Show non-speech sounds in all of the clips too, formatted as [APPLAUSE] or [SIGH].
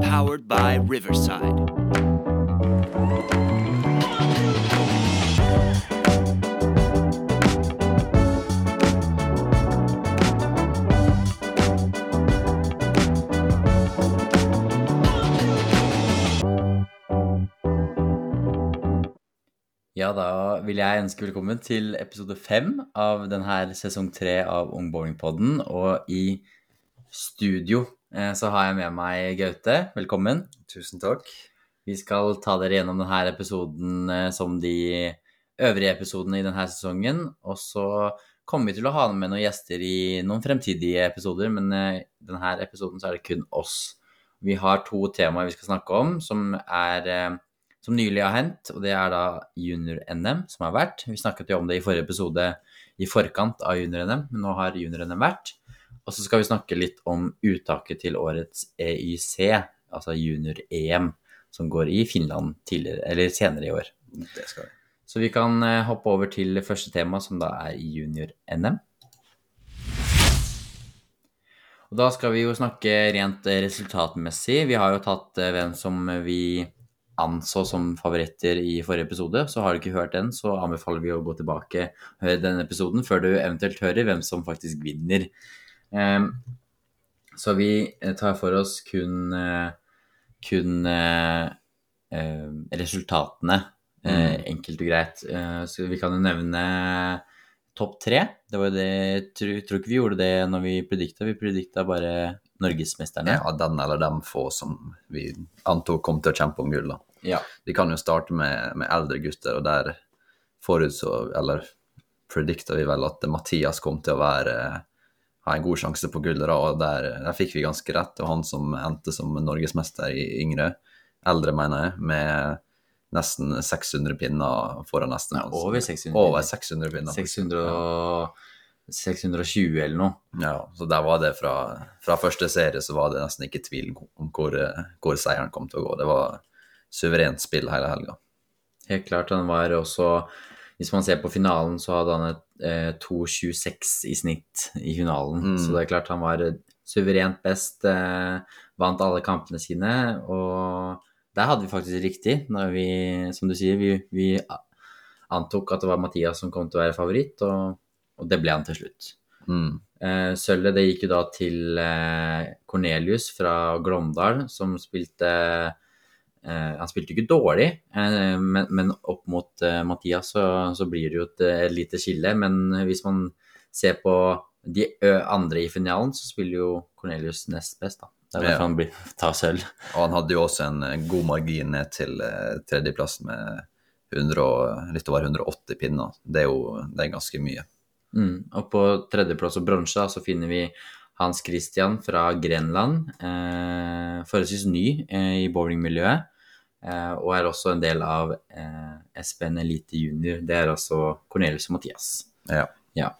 Powered by Riverside. Ja, da vil jeg ønske velkommen til episode fem av denne sesong tre av Ung Bowlingpodden. Og i studio eh, så har jeg med meg Gaute. Velkommen. Tusen takk. Vi skal ta dere gjennom denne episoden eh, som de øvrige episodene i denne sesongen. Og så kommer vi til å ha med noen gjester i noen fremtidige episoder, men eh, i denne episoden så er det kun oss. Vi har to temaer vi skal snakke om, som er som nylig har hendt, og det er da junior-NM som har vært. Vi snakket jo om det i forrige episode i forkant av junior-NM, men nå har junior-NM vært. Og så skal vi snakke litt om uttaket til årets EYC, altså junior-EM, som går i Finland senere i år. Det skal vi. Så vi kan eh, hoppe over til første tema, som da er junior-NM. Og da skal vi jo snakke rent resultatmessig. Vi har jo tatt eh, hvem som vi anså som favoritter i forrige episode. Så har du ikke hørt den, så anbefaler vi å gå tilbake og høre den episoden før du eventuelt hører hvem som faktisk vinner. Um, så vi tar for oss kun, uh, kun uh, resultatene, Mm. enkelt og greit. så vi kan jo nevne topp tre. Det var jo det, tror, tror ikke vi gjorde det når vi predikta. Vi predikta bare norgesmesterne. Ja, den eller dem få som vi antok kom til å kjempe om gull. da. Ja. De kan jo starte med, med eldre gutter, og der forutså, eller predikta vi vel at Mathias kom til å være ha en god sjanse på gullet, og der, der fikk vi ganske rett. Og han som endte som norgesmester i yngre, eldre, mener jeg, med nesten 600 pinner foran nesten. Nei, over 600 Over 600 pinner. 600 og 620 eller noe. Ja, så der var det fra, fra første serie så var det nesten ikke tvil om hvor, hvor seieren kom til å gå. Det var suverent spill hele helga. Helt klart. Han var også Hvis man ser på finalen, så hadde han et eh, 2,26 i snitt i finalen. Mm. Så det er klart han var suverent best. Eh, vant alle kampene sine. Og der hadde vi faktisk riktig, når vi, som du sier, vi, vi antok at det var Mathias som kom til å være favoritt, og, og det ble han til slutt. Mm. Eh, Sølvet det gikk jo da til eh, Cornelius fra Glåmdal, som spilte Han spilte jo ikke dårlig, eh, men, men opp mot eh, Mathias så, så blir det jo et, eh, lite skille. Men hvis man ser på de andre i finalen, så spiller jo Cornelius nest best, da. Det er Ja. derfor han blir, tar sølv. Og han hadde jo også en eh, god margin ned til eh, tredjeplass med 100 og, litt over 180 pinner. Det er jo det er ganske mye. Mm. Og på tredjeplass og bronse så finner vi Hans Christian fra Grenland. Eh, forholdsvis ny eh, i bowlingmiljøet. Eh, og er også en del av eh, SPN Elite Junior. Det er altså Cornelius og Mathias. Ja. Ja.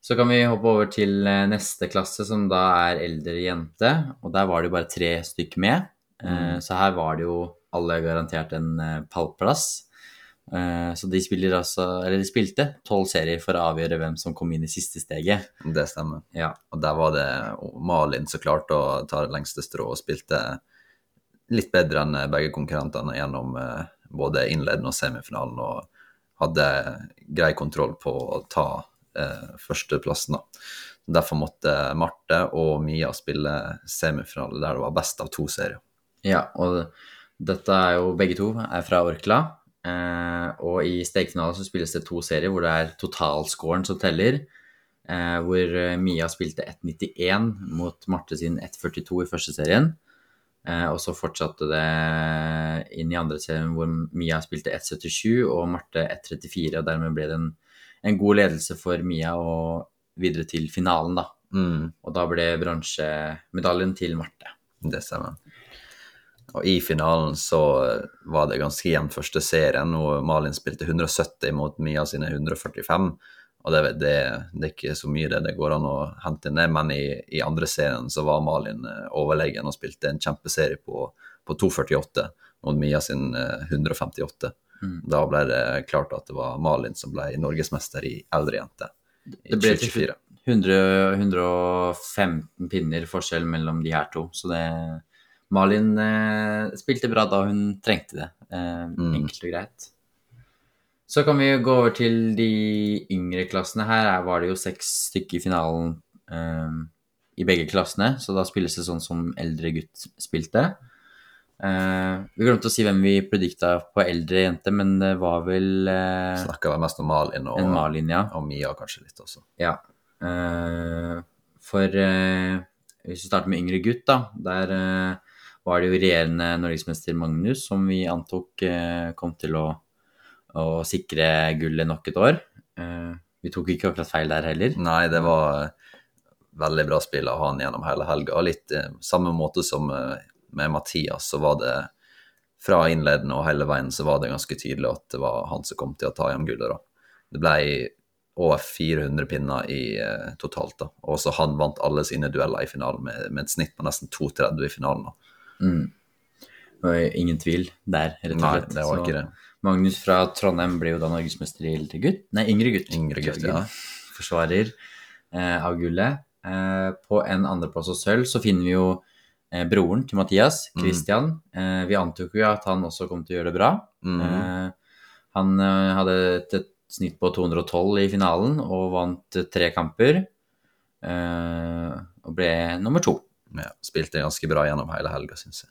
Så kan vi hoppe over til eh, neste klasse, som da er eldre jente. Og der var det jo bare tre stykk med. Mm. Så her var det jo alle garantert en pallplass. Så de, altså, eller de spilte tolv serier for å avgjøre hvem som kom inn i siste steget. Det stemmer. Ja. Og der var det Malin som klarte å ta det lengste strå og spilte litt bedre enn begge konkurrentene gjennom eh, både innledende og semifinalen, og hadde grei kontroll på å ta eh, førsteplassen. Derfor måtte Marte og Mia spille semifinale der det var best av to serier. Ja, og dette er jo begge to er fra Orkla. Eh, og i stegfinalen så spilles det to serier hvor det er totalscoren som teller. Eh, hvor eh, Mia spilte 1,91 mot Marte sin 1,42 i første serien. Eh, og så fortsatte det inn i andre serien hvor Mia spilte 1,77 og Marte 1,34. Og dermed ble det en, en god ledelse for Mia og videre til finalen, da. Mm. Og da ble bronsemedaljen til Marte. Det stemmer. Og i finalen så var det ganske jevn første serien, og Malin spilte 170 mot Mia sine 145. Og det, det, det er ikke så mye det det går an å hente ned, men i, i andre serien så var Malin eh, overlegen og spilte en kjempeserie på, på 2,48 mot Mia sin eh, 158. Mm. Da ble det klart at det var Malin som ble norgesmester i eldre jente. i Det ble til 2024. 100, 115 pinner forskjell mellom de her to. Så det Malin eh, spilte bra da hun trengte det. Eh, Mm. Enkelt og greit. Så kan vi gå over til de yngre klassene. Her er- var det jo seks stykker i finalen um, i begge klassene, så da spilles det sånn som eldre gutt spilte. Uh, vi glemte å si hvem vi predikta på eldre jente, men det var vel uh, Snakka vel mest om Malin og, Malin, ja. og Mia kanskje litt også. Ja. Uh, for uh, hvis vi starter med yngre gutt, da. Der eh, var det jo regjerende norgesmester Magnus som vi antok eh, kom til å, å sikre gullet nok et år. Eh, vi tok ikke akkurat feil der heller. Nei, det var eh, veldig bra spill av han gjennom hele helga. Og litt eh, samme måte som med Mathias, så var det fra innledende og hele veien så var det ganske tydelig at det var han som kom til å ta hjem gullet. da. Det ble over 400 pinner i totalt, da. Og så han vant alle sine dueller i finalen med, med et snitt på nesten 2,30 i finalen. da. Mm. Det var ingen tvil der, rett og slett. Nei, det var ikke det. Magnus fra Trondheim ble jo da norgesmester i eldre gutt. Nei, yngre gutt. Yngre gutt, ja. Forsvarer eh, av gullet. Eh, på en andreplass og sølv så finner vi jo eh, broren til Mathias, Mm. Christian. Eh, vi antok jo at han også kom til å gjøre det bra. Mm. Eh, han eh, hadde et, et snitt på 212 i finalen og vant tre kamper. Eh, og ble nummer to. Ja, spilte ganske bra gjennom hele helga, syns jeg.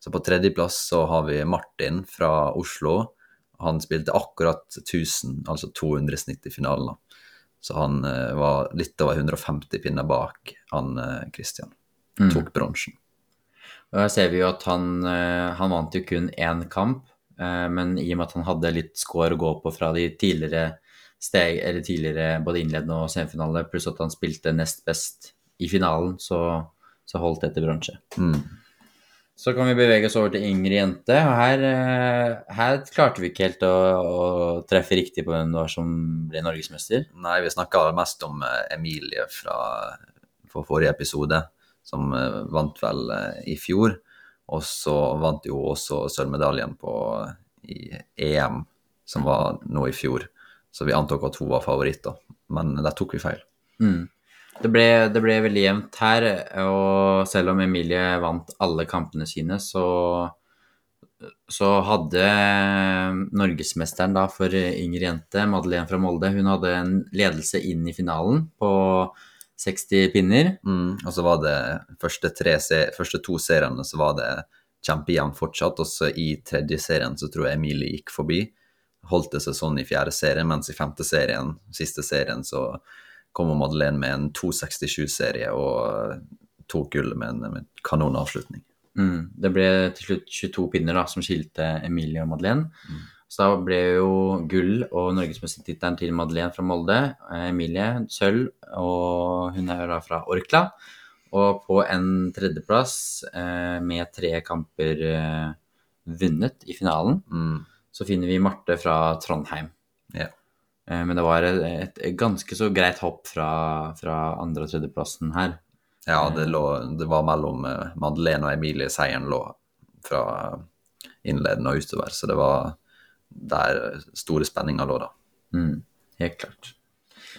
Så på tredjeplass så har vi Martin fra Oslo. Han spilte akkurat 1000, altså 200 snitt i finalen. da. Så han eh, var litt over 150 pinner bak han eh, Christian. Mm. Tok bronsen. Og her ser vi jo at han, eh, han vant jo kun én kamp, eh, men i og med at han hadde litt score å gå på fra de tidligere steg, eller tidligere både innledende og semifinale, pluss at han spilte nest best i finalen, så, så holdt det til bronse. Mm. Så kan vi bevege oss over til yngre jente, og her, eh, her klarte vi ikke helt å, å treffe riktig på hvem det var som ble norgesmester. Nei, vi snakka mest om eh, Emilie fra, fra forrige episode, som eh, vant vel i fjor. Og så vant jo også sølvmedaljen på i EM, som var nå i fjor. Så vi antok at hun var favoritt, da. Men der tok vi feil. Mm. Det ble, det ble veldig jevnt her, og selv om Emilie vant alle kampene sine, så, så hadde norgesmesteren da for yngre jente, Madeleine fra Molde, hun hadde en ledelse inn i finalen på 60 pinner. Mm. Og så var det første, tre, første to seriene så var det kjempejevnt fortsatt. Og så i tredje serien så tror jeg Emilie gikk forbi. Holdt det seg sånn i fjerde serie, mens i femte serien, siste serien, så kom Madeleine med en 2.67-serie og tok gullet med en, med en kanonavslutning. Mm. Det ble til slutt 22 pinner da, som skilte Emilie og Madeleine. Så da ble jo gull og norgesmestertittelen til Madeleine fra Molde. eh, Emilie sølv, og hun er da fra Orkla. Og på en tredjeplass eh, med tre kamper eh, vunnet i finalen, Mm. så finner vi Marte fra Trondheim. Eh, men det var et, et ganske så greit hopp fra, fra andre- og tredjeplassen her. Ja, det, lå, det var mellom eh, Madeleine og Emilie seieren lå fra innledende og utover, så det var der store spenninga lå, da. Mm, helt klart.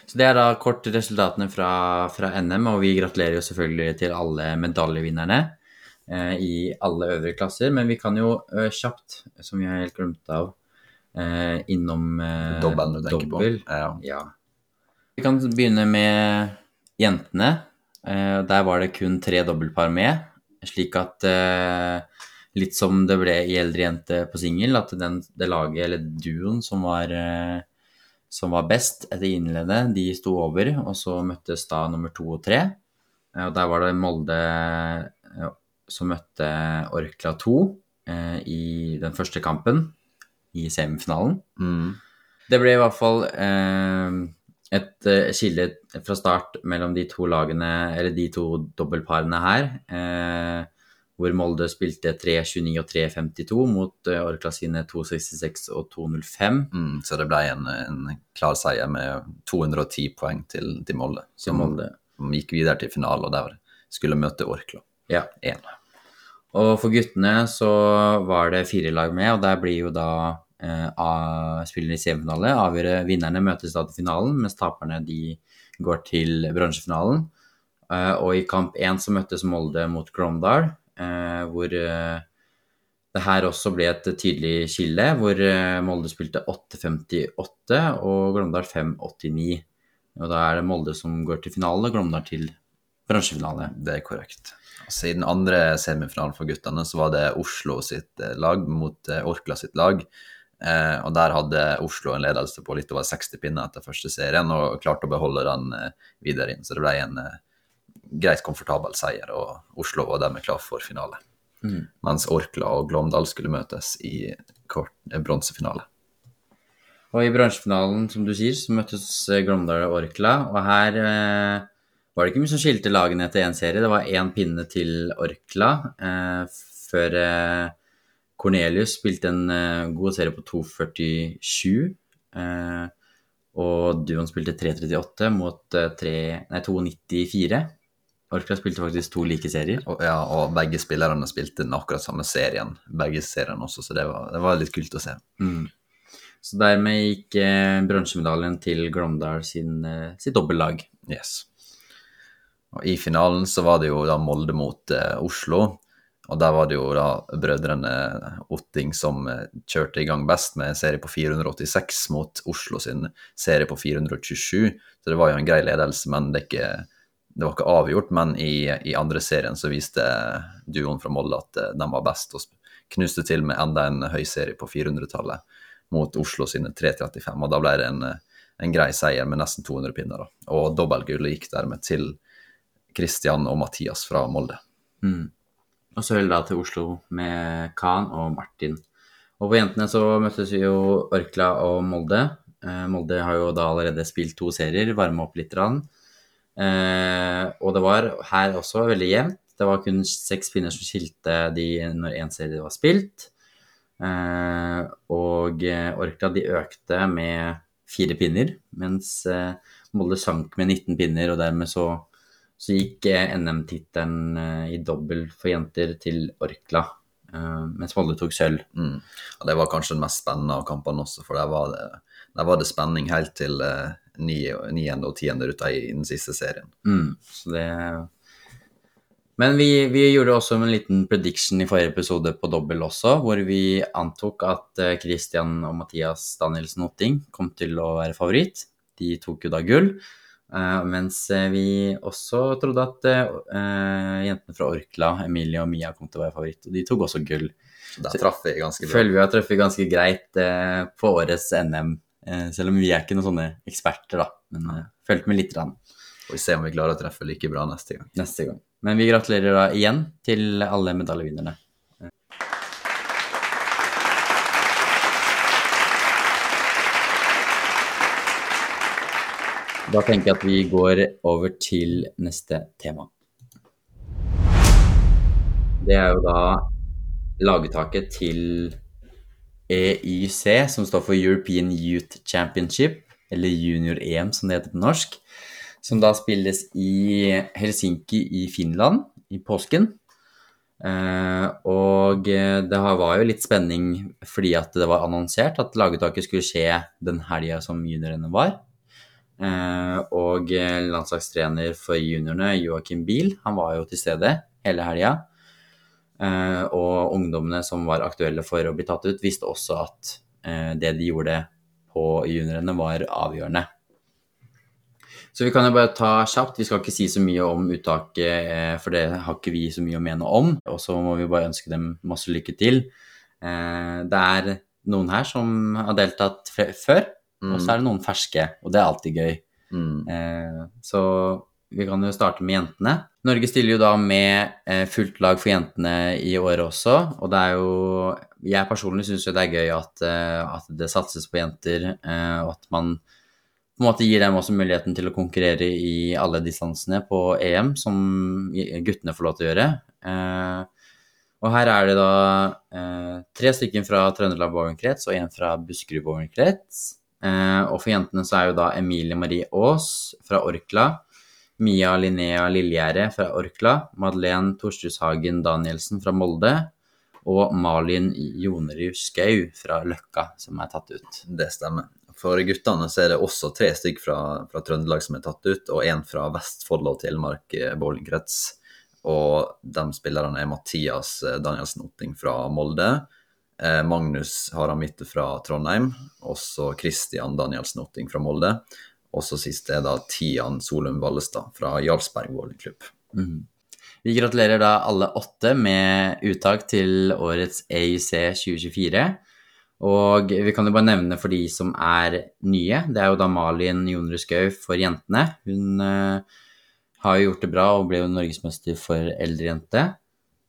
Så det er da kort resultatene fra, fra NM, og vi gratulerer jo selvfølgelig til alle medaljevinnerne eh, i alle øvrige klasser. Men vi kan jo eh, kjapt, som vi har helt glemt av, eh, innom eh, dobbel. på. Ja. Ja. Vi kan begynne med jentene. Eh, der var det kun tre dobbeltpar med, slik at eh, litt som det ble i Eldre jente på singel, at den, det laget, eller duoen, som var, eh, som var best etter innledet, de sto over, og så møttes da nummer to og tre. Eh, og der var det Molde som møtte Orkla 2 eh, i den første kampen i semifinalen. Mm. Det ble i hvert fall eh, et eh, skille fra start mellom de to lagene, eller de to dobbeltparene her. Eh, hvor Molde spilte 3.29 og 3.52 mot eh, Orkla sine 2.66 og 2.05. Mm, så det ble en, en klar seier med 210 poeng til, til Molde, Så som, Molde som gikk videre til finalen, og der skulle møte Orkla. Ja. 1. Og for guttene så var det fire lag med, og der blir jo da eh, spillere i semifinale avgjøre Vinnerne møtes da til finalen, mens taperne de går til bransjefinalen. Eh, og i kamp én så møttes Molde mot Glåmdal, eh, hvor eh, det her også ble et tydelig skille, hvor eh, Molde spilte 8.58 og Glåmdal 5.89. Og da er det Molde som går til finale, Glåmdal til bronsefinale. Det er korrekt. Altså, I den andre semifinalen for guttene så var det Oslo sitt eh, lag mot eh, Orkla sitt lag. Eh, og der hadde Oslo en ledelse på litt over 60 pinner etter første serien og klarte å beholde den eh, videre inn. Så det ble en eh, greit komfortabel seier, og Oslo var dermed klar for finale. Mens Orkla og Glåmdal skulle møtes i eh, bronsefinale. Og i bronsefinalen, som du sier, så møttes Glåmdal og Orkla. Og her var det ikke mye som skilte lagene etter én serie. Det var én pinne til Orkla eh, før eh, Cornelius spilte en eh, god serie på 2,47. Eh, og duoen spilte 3,38 mot eh, 3, nei, 2,94. Orkla spilte faktisk to like serier. Og, ja, og begge spillerne spilte den akkurat samme serien, begge seriene også, så det var, det var litt kult å se. Mm. Så dermed gikk eh, bronsemedaljen til Glåmdal sin, eh, sitt dobbeltlag. Yes. Og I finalen så var det jo da Molde mot eh, Oslo, og der var det jo da brødrene Otting som eh, kjørte i gang best med en serie på 486 mot Oslo sin serie på 427, så det var jo en grei ledelse, men det, ikke, det var ikke avgjort. Men i, i andre serien så viste duoen fra Molde at eh, de var best, og knuste til med enda en høy serie på 400-tallet mot Oslo sine 335, og da ble det en, eh, en grei seier med nesten 200 pinner. da. Og dobbeltgullet gikk dermed til Christian og Mathias fra Molde. Mm. Og så høll da til Oslo med Khan og Martin. Og på jentene så møttes vi jo Orkla og Molde. Eh, Molde har jo da allerede spilt to serier, varme opp litt. Rann. Eh, og det var her også veldig jevnt. Det var kun seks pinner som skilte de når én serie var spilt. Eh, og eh, Orkla de økte med fire pinner, mens eh, Molde sank med 19 pinner, og dermed så så gikk eh, NM-tittelen eh, i dobbel for jenter til Orkla, eh, mens Molde tok sølv. Mm. Og det var kanskje den mest spennende av kampene også, for der var det, der var det spenning helt til ni- niende og tiende ruta i, den siste serien. Mm, så det Men vi, vi gjorde også en liten prediction i forrige episode på dobbel også, hvor vi antok at Christian og Mathias Danielsen Hotting kom til å være favoritt. De tok jo da gull. Eh, mens eh, vi også trodde at uh, jentene fra Orkla, Emilie og Mia, kom til å være favoritt. Og de tok også gull. Så der traff vi ganske bra. Føler vi har truffet ganske greit uh, på årets NM, selv om vi er ikke noen sånne eksperter, da. Men følte med litt rann Får vi se om vi klarer å treffe like bra neste gang. neste gang. Men vi gratulerer da igjen til alle medaljevinnerne. Da tenker jeg at vi går over til neste tema. Det er jo da lagetaket til EYC, som står for European Youth Championship, eller Junior-EM som det heter på norsk, som da spilles i Helsinki i Finland i påsken. Uh, og det var jo litt spenning fordi at det var annonsert at lagetaket skulle skje den helga som juniorene var. Eh, og eh, landslagstrener for juniorene, Joakim Biel, han var jo til stede hele helga. Eh, og ungdommene som var aktuelle for å bli tatt ut, visste også at det de gjorde på juniorene, var avgjørende. Så vi kan jo bare ta kjapt. Vi skal ikke si så mye om uttaket, for det har ikke vi så mye å mene om. Og så må vi bare ønske dem masse lykke til. Det er noen her som har deltatt fe- før, og så er det noen ferske, og det er alltid gøy. Mm. Eh, Så vi kan jo starte med jentene. Norge stiller jo da med eh, fullt lag for jentene i år også, og det er jo Jeg personlig syns jo det er gøy at, eh, at det satses på jenter, eh, og at man på en måte gir dem også muligheten til å konkurrere i alle distansene på EM, som guttene får lov til å gjøre. Eh, og her er det da eh, tre stykker fra Trøndelag Bowlingkrets og en fra Buskerud Bowlingkrets. Eh, og for jentene så er jo da Emilie Marie Aas fra Orkla, Mia Linnea Lillegjerde fra Orkla, Madeleine Torstrushagen Danielsen fra Molde og Malin Jonerud Skau fra Løkka, som er tatt ut. Det stemmer. For guttene så er det også tre stykk fra, fra Trøndelag som er tatt ut, og én fra Vestfold og Telemark eh, bowlingkrets. Og de spillerne er Mathias eh, Danielsen Otting fra Molde, eh, han midt fra Trondheim, og så Christian Danielsen Otting fra Molde. Og så sist er da Tian Solum Vallestad fra Jarlsberg bowlingklubb. Mm. Vi gratulerer da alle åtte med uttak til årets EIC 2024. Og vi kan jo bare nevne for de som er nye, det er jo da Malin Jonrud Skau for jentene. Hun uh, har jo gjort det bra og ble jo norgesmester for eldre jente.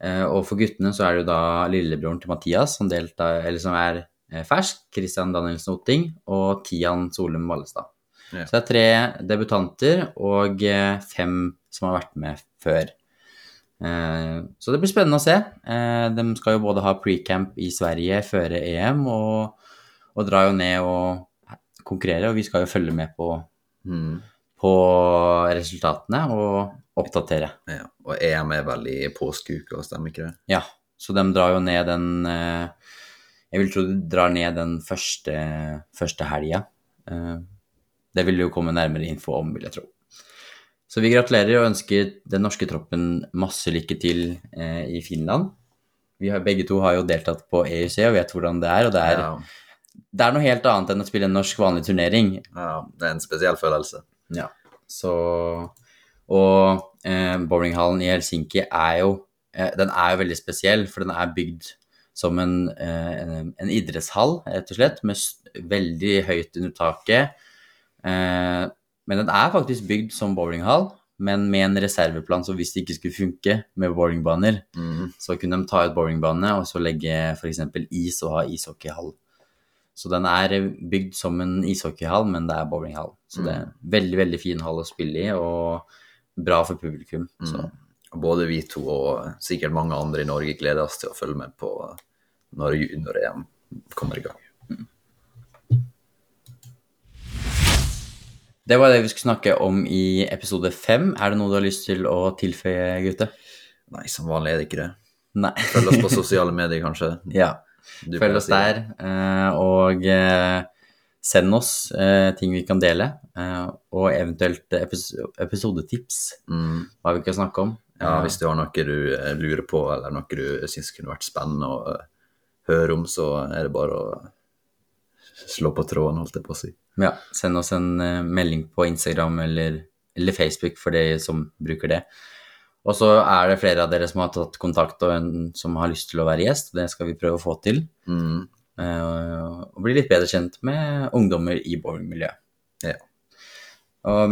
Eh, og for guttene så er det jo da lillebroren til Mathias som, delta, eller som er eh, fersk, Christian Danielsen Otting, og Tian Solum Vallestad. Ja. Så det er tre debutanter og eh, fem som har vært med før. Så det blir spennende å se. De skal jo både ha pre-camp i Sverige før EM, og, og dra jo ned og konkurrere, og vi skal jo følge med på, Mm. på resultatene og oppdatere. Ja. Og EM er vel i påskeuka, stemmer ikke det? Ja, så de drar jo ned den eh, Jeg vil tro de drar ned den første, første helga. Eh, Det vil jo komme nærmere info om, vil jeg tro. Så vi gratulerer og ønsker den norske troppen masse lykke til eh, i Finland. Vi har, begge to har jo deltatt på EUC og vet hvordan det er, og det er, Ja. det er noe helt annet enn å spille en norsk vanlig turnering. ja, det er en spesiell følelse. Ja, så Og eh, bowlinghallen i Helsinki er jo eh, Den er jo veldig spesiell, for den er bygd som en, eh, en, en idrettshall, rett og slett, med veldig høyt under taket. Eh, men den er faktisk bygd som bowlinghall, men med en reserveplan, så hvis det ikke skulle funke med bowlingbaner, Mm. så kunne de ta ut bowlingbane og så legge f.eks. is og ha ishockeyhall. Så den er bygd som en ishockeyhall, men det er bowlinghall. Så det er en veldig, veldig fin hall å spille i, og bra for publikum. Så Mm. Og både vi to og sikkert mange andre i Norge gleder oss til å følge med på når junior-EM kommer i gang. det var det vi skulle snakke om i episode fem. Er det noe du har lyst til å tilføye, Gutte? Nei, som vanlig er det ikke det. Nei. Følg oss på [LAUGHS] sosiale medier, kanskje. ja. Du Følg oss der, eh, og eh, send oss eh, ting vi kan dele, eh, og eventuelt epis episodetips, Mm. hva vi kan snakke om. Ja, Eh, hvis du har noe du eh, lurer på, eller noe du syns kunne vært spennende å eh, høre om, så er det bare å slå på tråden, holdt jeg på å si. Ja, send oss en melding på Instagram eller, eller Facebook for de som bruker det. Og så er det flere av dere som har tatt kontakt og en som har lyst til å være gjest. Det skal vi prøve å få til. Mm. Eh, og bli litt bedre kjent med ungdommer i bowlingmiljøet. Ja.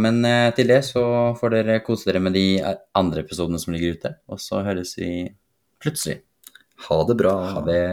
Men eh, til det så får dere kose dere med de eh, andre episodene som ligger ute. Og så høres vi plutselig. Ha det bra. Ha det.